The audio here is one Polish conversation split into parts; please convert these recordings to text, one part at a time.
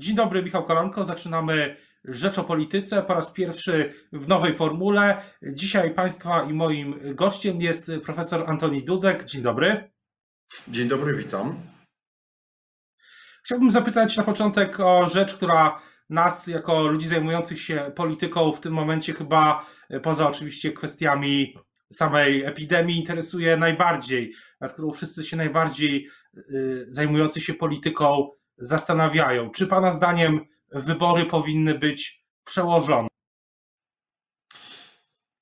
Dzień dobry, Michał Kolanko. Zaczynamy Rzecz o Polityce po raz pierwszy w nowej formule. Dzisiaj Państwa i moim gościem jest profesor Antoni Dudek. Dzień dobry. Dzień dobry, witam. Chciałbym zapytać na początek o rzecz, która nas, jako ludzi zajmujących się polityką, w tym momencie chyba poza oczywiście kwestiami samej epidemii interesuje najbardziej, nad którą wszyscy się najbardziej y, zajmujący się polityką zastanawiają. Czy Pana zdaniem wybory powinny być przełożone?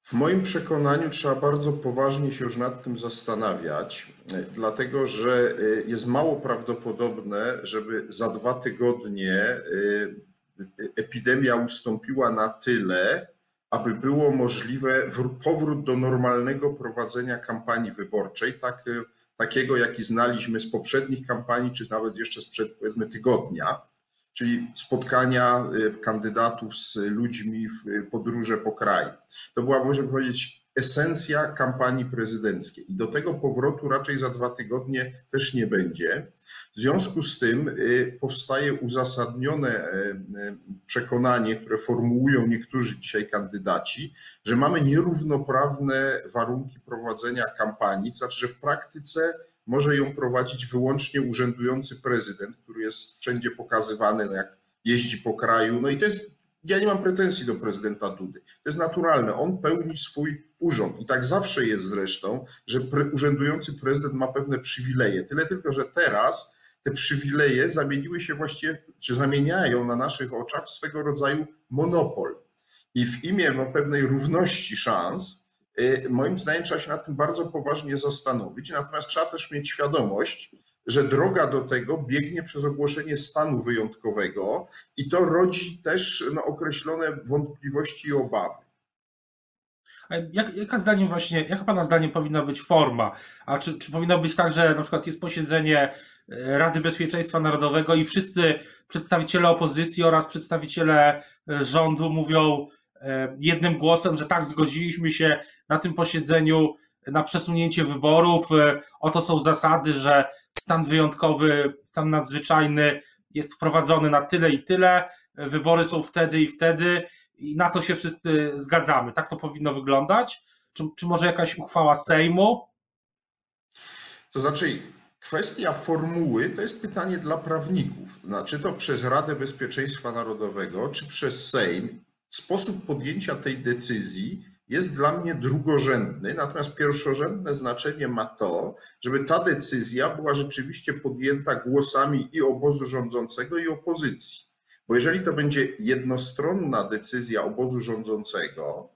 W moim przekonaniu trzeba bardzo poważnie się już nad tym zastanawiać, dlatego że y, jest mało prawdopodobne, żeby za dwa tygodnie y, epidemia ustąpiła na tyle, aby było możliwe powrót do normalnego prowadzenia kampanii wyborczej, tak, takiego jaki znaliśmy z poprzednich kampanii, czy nawet jeszcze sprzed powiedzmy tygodnia, czyli spotkania y, kandydatów z ludźmi w podróże po kraju. To była, można powiedzieć, esencja kampanii prezydenckiej i do tego powrotu raczej za dwa tygodnie też nie będzie. W związku z tym y, powstaje uzasadnione e, e, przekonanie, które formułują niektórzy dzisiaj kandydaci, że mamy nierównoprawne warunki prowadzenia kampanii, to znaczy, że w praktyce może ją prowadzić wyłącznie urzędujący prezydent, który jest wszędzie pokazywany, no jak jeździ po kraju. No i to jest ja nie mam pretensji do prezydenta Dudy. To jest naturalne. On pełni swój urząd. I tak zawsze jest zresztą, że pre, urzędujący prezydent ma pewne przywileje. Tyle tylko, że teraz te przywileje zamieniły się właściwie, czy zamieniają na naszych oczach swego rodzaju monopol. I w imię no, pewnej równości szans, y, moim zdaniem trzeba się nad tym bardzo poważnie zastanowić. Natomiast trzeba też mieć świadomość, że droga do tego biegnie przez ogłoszenie stanu wyjątkowego i to rodzi też no, określone wątpliwości i obawy. Jak, jaka zdaniem właśnie, jaka Pana zdaniem powinna być forma? A czy, czy powinno być tak, że na przykład jest posiedzenie e, Rady Bezpieczeństwa Narodowego i wszyscy przedstawiciele opozycji oraz przedstawiciele e, rządu mówią e, jednym głosem, że tak, zgodziliśmy się na tym posiedzeniu na przesunięcie wyborów. Oto są zasady, że stan wyjątkowy, stan nadzwyczajny jest wprowadzony na tyle i tyle, wybory są wtedy i wtedy i na to się wszyscy zgadzamy. Tak to powinno wyglądać? Czy, czy może jakaś uchwała Sejmu? To znaczy, kwestia formuły to jest pytanie dla prawników. Czy to przez Radę Bezpieczeństwa Narodowego, czy przez Sejm, sposób podjęcia tej decyzji jest dla mnie drugorzędny, natomiast pierwszorzędne znaczenie ma to, żeby ta decyzja była rzeczywiście podjęta głosami i obozu rządzącego, i opozycji. Bo jeżeli to będzie jednostronna decyzja obozu rządzącego,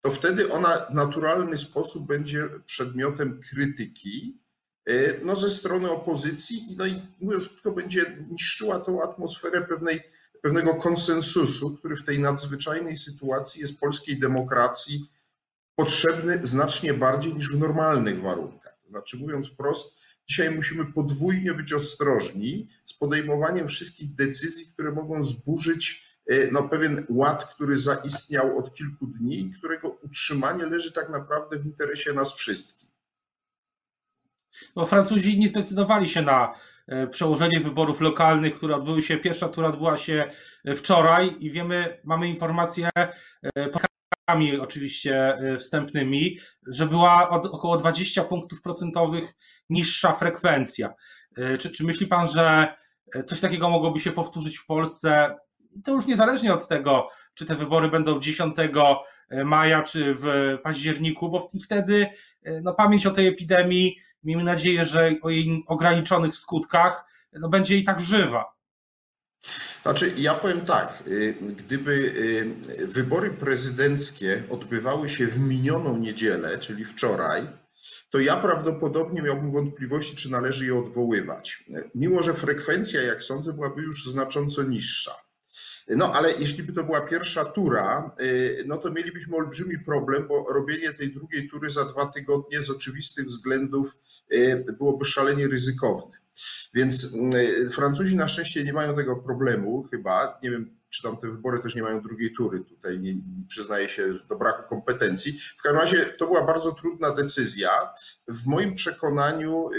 to wtedy ona w naturalny sposób będzie przedmiotem krytyki e, no, ze strony opozycji no i mówiąc krótko, będzie niszczyła tą atmosferę pewnej, pewnego konsensusu, który w tej nadzwyczajnej sytuacji jest polskiej demokracji potrzebny znacznie bardziej niż w normalnych warunkach. Znaczy, mówiąc wprost, dzisiaj musimy podwójnie być ostrożni z podejmowaniem wszystkich decyzji, które mogą zburzyć e, no, pewien ład, który zaistniał od kilku dni i którego utrzymanie leży tak naprawdę w interesie nas wszystkich. Bo Francuzi nie zdecydowali się na e, przełożenie wyborów lokalnych, które odbyły się, pierwsza tura odbyła się wczoraj i wiemy, mamy informacje e, oczywiście y, wstępnymi, że była około 20 punktów procentowych niższa frekwencja. Y, czy, czy myśli pan, że y, coś takiego mogłoby się powtórzyć w Polsce? I to już niezależnie od tego, czy te wybory będą 10 maja, czy w październiku, bo wtedy no, pamięć o tej epidemii, miejmy nadzieję, że o jej ograniczonych skutkach, no, będzie i tak żywa. Znaczy, ja powiem tak, y, gdyby y, wybory prezydenckie odbywały się w minioną niedzielę, czyli wczoraj, to ja prawdopodobnie miałbym wątpliwości, czy należy je odwoływać. Mimo, że frekwencja, jak sądzę, byłaby już znacząco niższa. No ale jeśli by to była pierwsza tura, no to mielibyśmy olbrzymi problem, bo robienie tej drugiej tury za dwa tygodnie z oczywistych względów byłoby szalenie ryzykowne. Więc Francuzi na szczęście nie mają tego problemu chyba. Nie wiem, czy tam te wybory też nie mają drugiej tury. Tutaj nie, przyznaję się do braku kompetencji. W każdym razie to była bardzo trudna decyzja. W moim przekonaniu y,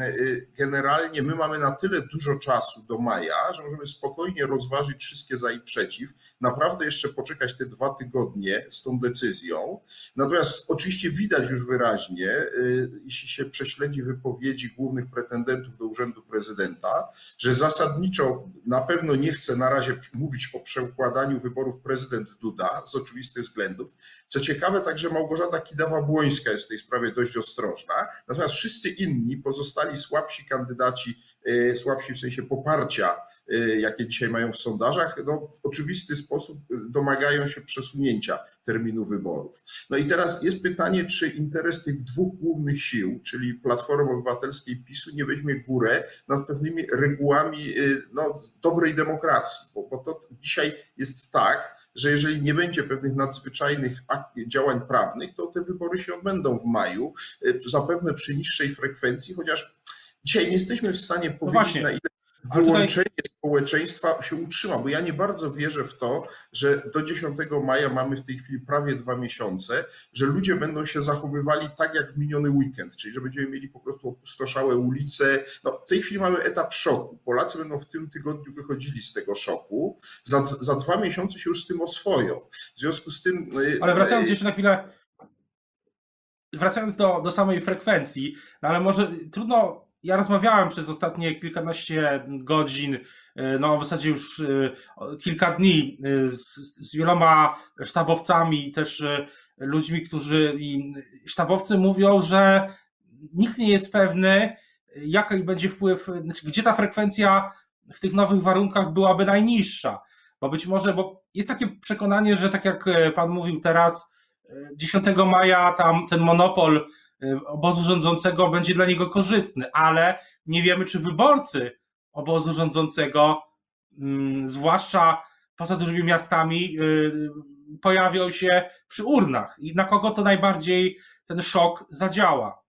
y, generalnie my mamy na tyle dużo czasu do maja, że możemy spokojnie rozważyć wszystkie za i przeciw. Naprawdę jeszcze poczekać te dwa tygodnie z tą decyzją. Natomiast oczywiście widać już wyraźnie, y, jeśli się prześledzi wypowiedzi głównych pretendentów do urzędu prezydenta, że zasadniczo na pewno nie chce na razie mówić mówić o przeukładaniu wyborów prezydent Duda z oczywistych względów. Co ciekawe, także Małgorzata Kidawa-Błońska jest w tej sprawie dość ostrożna, natomiast wszyscy inni, pozostali słabsi kandydaci, e, słabsi w sensie poparcia, e, jakie dzisiaj mają w sondażach, no, w oczywisty sposób domagają się przesunięcia terminu wyborów. No i teraz jest pytanie, czy interes tych dwóch głównych sił, czyli Platformy Obywatelskiej i PiSu, nie weźmie górę nad pewnymi regułami e, no, dobrej demokracji, bo, bo to dzisiaj jest tak, że jeżeli nie będzie pewnych nadzwyczajnych działań prawnych, to te wybory się odbędą w maju, y, zapewne przy niższej frekwencji, chociaż dzisiaj nie jesteśmy w stanie no powiedzieć, no na ile wyłączenie tutaj... społeczeństwa się utrzyma, bo ja nie bardzo wierzę w to, że do 10 maja mamy w tej chwili prawie dwa miesiące, że ludzie będą się zachowywali tak jak w miniony weekend, czyli że będziemy mieli po prostu opustoszałe ulice. No, w tej chwili mamy etap szoku. Polacy będą w tym tygodniu wychodzili z tego szoku. Za, za dwa miesiące się już z tym oswoją. W związku z tym. Y, ale wracając y, jeszcze na chwilę. Wracając do, do samej frekwencji, no ale może trudno ja rozmawiałem przez ostatnie kilkanaście godzin, e, no w zasadzie już e, kilka dni e, z, z wieloma sztabowcami, też ludźmi, którzy i sztabowcy mówią, że nikt nie jest pewny, jaki będzie wpływ, znaczy, gdzie ta frekwencja w tych nowych warunkach byłaby najniższa. Bo być może, bo jest takie przekonanie, że tak jak pan mówił teraz, 10 maja tam ten monopol obozu rządzącego będzie dla niego korzystny, ale nie wiemy, czy wyborcy obozu rządzącego, mm, zwłaszcza poza dużymi miastami, y, pojawią się przy urnach i na kogo to najbardziej ten szok zadziała.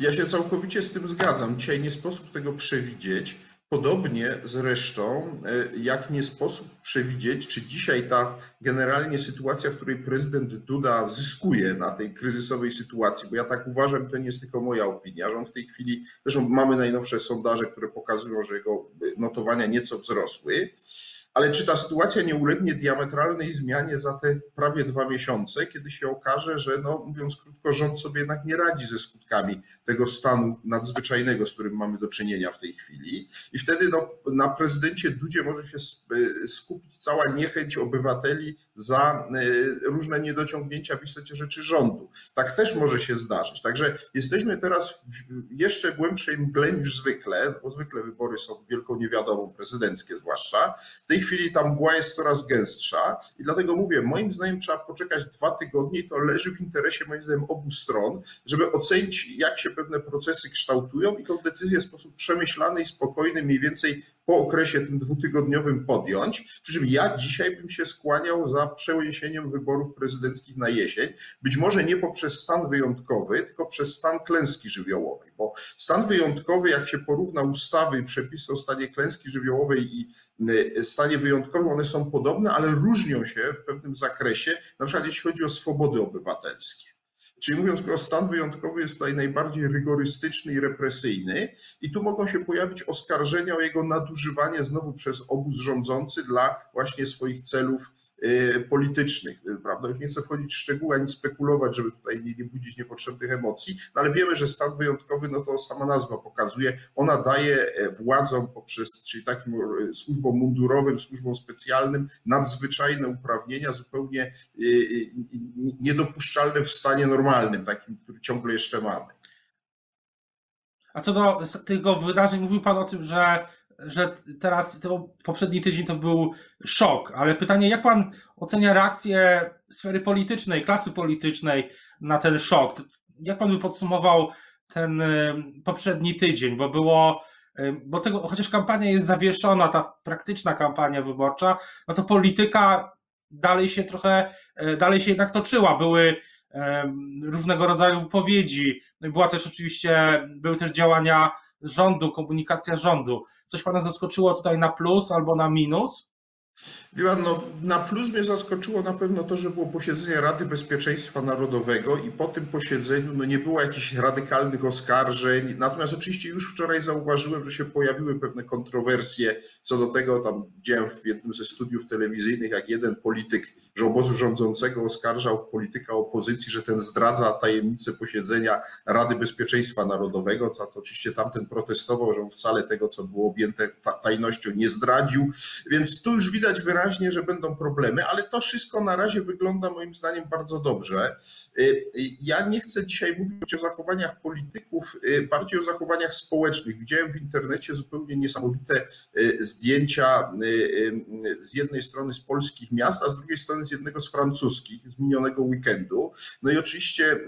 Ja się całkowicie z tym zgadzam. Dzisiaj nie sposób tego przewidzieć. Podobnie zresztą, e, jak nie sposób przewidzieć, czy dzisiaj ta generalnie sytuacja, w której prezydent Duda zyskuje na tej kryzysowej sytuacji, bo ja tak uważam, to nie jest tylko moja opinia, że on w tej chwili, zresztą mamy najnowsze sondaże, które pokazują, że jego notowania nieco wzrosły, ale czy ta sytuacja nie ulegnie diametralnej zmianie za te prawie dwa miesiące, kiedy się okaże, że, no, mówiąc krótko, rząd sobie jednak nie radzi ze skutkami tego stanu nadzwyczajnego, z którym mamy do czynienia w tej chwili. I wtedy no, na prezydencie Dudzie może się skupić cała niechęć obywateli za e, różne niedociągnięcia w istocie rzeczy rządu. Tak też może się zdarzyć. Także jesteśmy teraz w jeszcze głębszej mgle niż zwykle, bo zwykle wybory są wielką niewiadomą, prezydenckie zwłaszcza. W tej chwili ta mgła jest coraz gęstsza i dlatego mówię, moim zdaniem trzeba poczekać dwa tygodnie i to leży w interesie moim zdaniem obu stron, żeby ocenić jak się pewne procesy kształtują i tą decyzję w sposób przemyślany i spokojny mniej więcej po okresie tym dwutygodniowym podjąć. Przy czym ja dzisiaj bym się skłaniał za przeniesieniem wyborów prezydenckich na jesień, być może nie poprzez stan wyjątkowy, tylko przez stan klęski żywiołowej, bo stan wyjątkowy, jak się porówna ustawy i przepisy o stanie klęski żywiołowej i y, stanie wyjątkowym, one są podobne, ale różnią się w pewnym zakresie, na przykład jeśli chodzi o swobody obywatelskie. Czyli mówiąc krótko, stan wyjątkowy jest tutaj najbardziej rygorystyczny i represyjny, i tu mogą się pojawić oskarżenia o jego nadużywanie znowu przez obóz rządzący dla właśnie swoich celów politycznych, y, prawda? Już nie chcę wchodzić w szczegóły ani spekulować, żeby tutaj nie, nie budzić niepotrzebnych emocji, no ale wiemy, że stan wyjątkowy, no to sama nazwa pokazuje, ona daje e, władzom poprzez, czyli takim e, służbom mundurowym, służbom specjalnym nadzwyczajne uprawnienia, zupełnie y, niedopuszczalne w stanie normalnym, takim, który ciągle jeszcze mamy. A co do tego wydarzeń, mówił Pan o tym, że że teraz to poprzedni tydzień to był szok, ale pytanie, jak pan ocenia reakcję sfery politycznej, klasy politycznej na ten szok? Jak pan by podsumował ten y, poprzedni tydzień, bo było bo tego, chociaż kampania jest zawieszona, ta praktyczna kampania wyborcza, no to polityka dalej się trochę, dalej się jednak toczyła. Były różnego rodzaju wypowiedzi, no była też oczywiście, były też działania rządu, komunikacja rządu. Coś pana zaskoczyło tutaj na plus albo na minus? Pan, no, na plus mnie zaskoczyło na pewno to, że było posiedzenie Rady Bezpieczeństwa Narodowego i po tym posiedzeniu no, nie było jakichś radykalnych oskarżeń. Natomiast oczywiście już wczoraj zauważyłem, że się pojawiły pewne kontrowersje co do tego. Tam widziałem w jednym ze studiów telewizyjnych, jak jeden polityk że obozu rządzącego oskarżał polityka opozycji, że ten zdradza tajemnicę posiedzenia Rady Bezpieczeństwa Narodowego. To, to oczywiście tamten protestował, że on wcale tego, co było objęte tajnością, nie zdradził. Więc tu już widać wyraźnie, wyraźnie, że będą problemy, ale to wszystko na razie wygląda moim zdaniem bardzo dobrze. Y, y, ja nie chcę dzisiaj mówić o zachowaniach polityków, y, bardziej o zachowaniach społecznych. Widziałem w internecie zupełnie niesamowite zdjęcia z jednej strony z polskich miast, a z drugiej strony z jednego z francuskich z minionego weekendu. No i oczywiście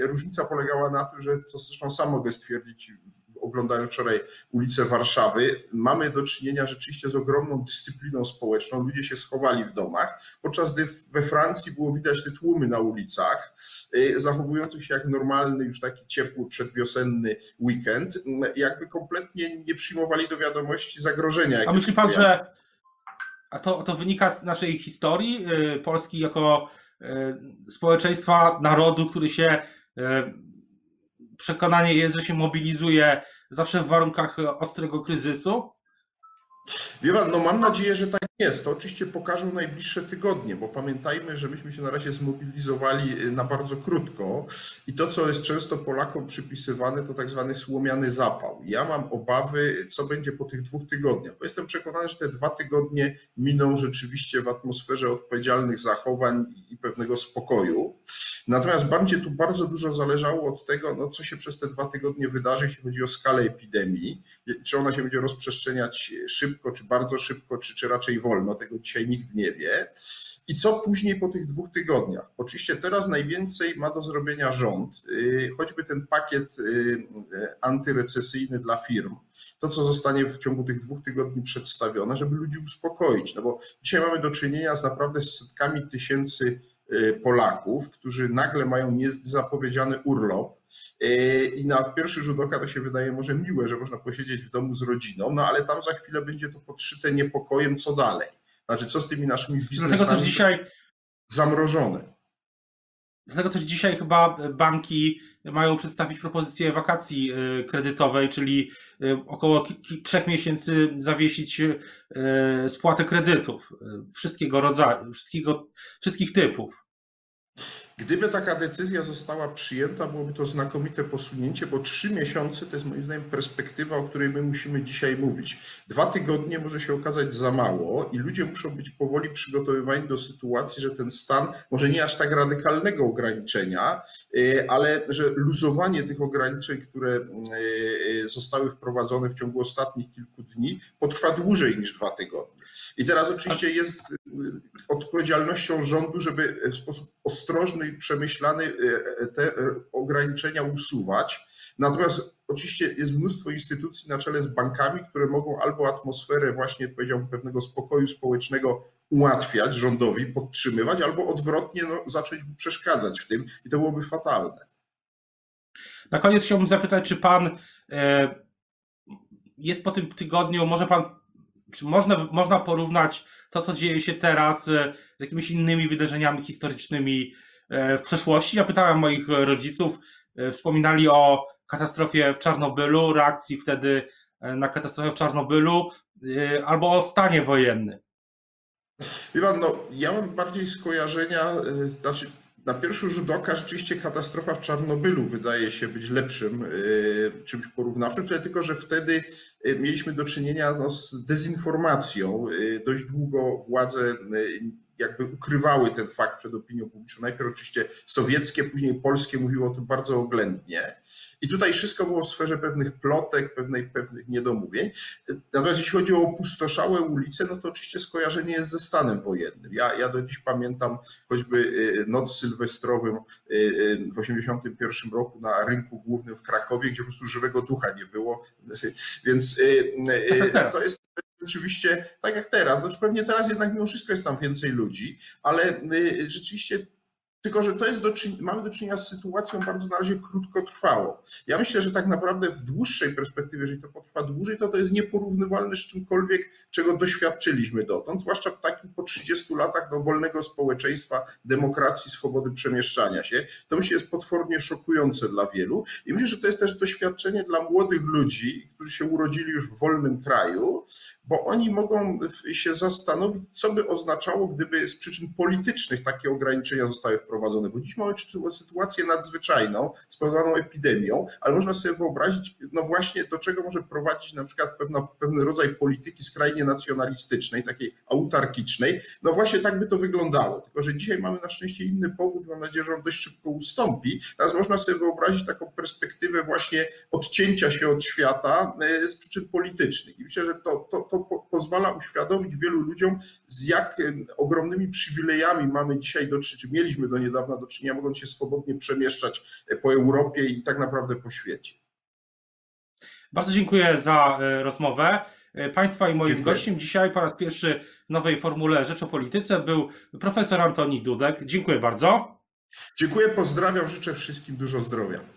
różnica polegała na tym, że to zresztą sam mogę stwierdzić oglądając wczoraj ulice Warszawy, mamy do czynienia rzeczywiście z ogromną dyscypliną społeczną. Ludzie się schowali w domach, podczas gdy we Francji było widać te tłumy na ulicach, y, zachowujące się jak normalny, już taki ciepły, przedwiosenny weekend, jakby kompletnie nie przyjmowali do wiadomości zagrożenia. A myśli pan, że a to, to wynika z naszej historii y, Polski jako y, społeczeństwa, narodu, który się przekonanie jest, że się mobilizuje zawsze w warunkach ostrego kryzysu? Wie pan, no mam nadzieję, że tak jest. To oczywiście pokażą najbliższe tygodnie, bo pamiętajmy, że myśmy się na razie zmobilizowali y, na bardzo krótko i to, co jest często Polakom przypisywane, to tak zwany słomiany zapał. Ja mam obawy, co będzie po tych dwóch tygodniach, bo jestem przekonany, że te dwa tygodnie miną rzeczywiście w atmosferze odpowiedzialnych zachowań i pewnego spokoju. Natomiast będzie tu bardzo dużo zależało od tego, no, co się przez te dwa tygodnie wydarzy, jeśli chodzi o skalę epidemii, czy ona się będzie rozprzestrzeniać szybko, czy bardzo szybko, czy, czy raczej wolno, tego dzisiaj nikt nie wie. I co później po tych dwóch tygodniach? Oczywiście teraz najwięcej ma do zrobienia rząd, y, choćby ten pakiet y, antyrecesyjny dla firm, to co zostanie w ciągu tych dwóch tygodni przedstawione, żeby ludzi uspokoić, no bo dzisiaj mamy do czynienia z naprawdę setkami tysięcy y, Polaków, którzy nagle mają niezapowiedziany urlop i na pierwszy rzut oka to się wydaje może miłe, że można posiedzieć w domu z rodziną, no ale tam za chwilę będzie to podszyte niepokojem, co dalej. Znaczy, co z tymi naszymi biznesami Dlatego też dzisiaj zamrożone. Dlatego też dzisiaj chyba banki mają przedstawić propozycję wakacji y, kredytowej, czyli y, około trzech miesięcy zawiesić y, spłatę kredytów wszystkiego rodzaju, wszystkiego, wszystkich typów. Gdyby taka decyzja została przyjęta, byłoby to znakomite posunięcie, bo trzy miesiące to jest moim zdaniem perspektywa, o której my musimy dzisiaj mówić. Dwa tygodnie może się okazać za mało i ludzie muszą być powoli przygotowywani do sytuacji, że ten stan, może nie aż tak radykalnego ograniczenia, e, ale że luzowanie tych ograniczeń, które e, e, zostały wprowadzone w ciągu ostatnich kilku dni, potrwa dłużej niż dwa tygodnie. I teraz oczywiście jest odpowiedzialnością rządu, żeby w sposób ostrożny i przemyślany e, te ograniczenia usuwać. Natomiast oczywiście jest mnóstwo instytucji na czele z bankami, które mogą albo atmosferę właśnie powiedziałbym pewnego spokoju społecznego ułatwiać rządowi, podtrzymywać, albo odwrotnie no, zacząć przeszkadzać w tym i to byłoby fatalne. Na koniec chciałbym zapytać, czy pan e, jest po tym tygodniu, może pan czy można, można porównać to, co dzieje się teraz e, z jakimiś innymi wydarzeniami historycznymi e, w przeszłości? Ja pytałem moich rodziców, e, wspominali o katastrofie w Czarnobylu, reakcji wtedy na katastrofę w Czarnobylu, albo o stanie wojennym. Wie pan, no, ja mam bardziej skojarzenia, znaczy na pierwszy rzut oka rzeczywiście katastrofa w Czarnobylu wydaje się być lepszym e, czymś porównawczym, tylko, że wtedy e, mieliśmy do czynienia no, z dezinformacją. E, dość długo władze jakby ukrywały ten fakt przed opinią publiczną. Najpierw oczywiście sowieckie, później polskie mówiło o tym bardzo oględnie. I tutaj wszystko było w sferze pewnych plotek, pewnej, pewnych niedomówień. Natomiast jeśli chodzi o opustoszałe ulice, no to oczywiście skojarzenie jest ze stanem wojennym. Ja, ja do dziś pamiętam choćby y, noc sylwestrowym y, y, w 1981 roku na rynku głównym w Krakowie, gdzie po prostu żywego ducha nie było. Więc to jest rzeczywiście tak jak teraz. Znaczy pewnie teraz jednak mimo wszystko jest tam więcej ludzi, ale rzeczywiście tylko, że to jest do, mamy do czynienia z sytuacją bardzo na razie krótkotrwałą. Ja myślę, że tak naprawdę w dłuższej perspektywie, jeżeli to potrwa dłużej, to to jest nieporównywalne z czymkolwiek, czego doświadczyliśmy dotąd, zwłaszcza w takim po 30 latach do wolnego społeczeństwa, demokracji, swobody przemieszczania się. To myślę jest potwornie szokujące dla wielu i myślę, że to jest też doświadczenie dla młodych ludzi, którzy się urodzili już w wolnym kraju, bo oni mogą się zastanowić, co by oznaczało, gdyby z przyczyn politycznych takie ograniczenia zostały wprowadzone wprowadzone, bo dziś mamy sytuację nadzwyczajną spowodowaną epidemią, ale można sobie wyobrazić, no właśnie do czego może prowadzić na przykład pewna, pewien rodzaj polityki skrajnie nacjonalistycznej, takiej autarkicznej. No właśnie tak by to wyglądało, tylko że dzisiaj mamy na szczęście inny powód, mam nadzieję, że on dość szybko ustąpi. Teraz można sobie wyobrazić taką perspektywę właśnie odcięcia się od świata e, z przyczyn politycznych. I myślę, że to, to, to pozwala uświadomić wielu ludziom, z jak ogromnymi przywilejami mamy dzisiaj do, czy mieliśmy do niedawna do czynienia, mogąc się swobodnie przemieszczać e, po Europie i tak naprawdę po świecie. Bardzo dziękuję za e, rozmowę. E, państwa i moim dziękuję. gościem dzisiaj po raz pierwszy w nowej formule Rzecz o Polityce był profesor Antoni Dudek. Dziękuję bardzo. Dziękuję, pozdrawiam, życzę wszystkim dużo zdrowia.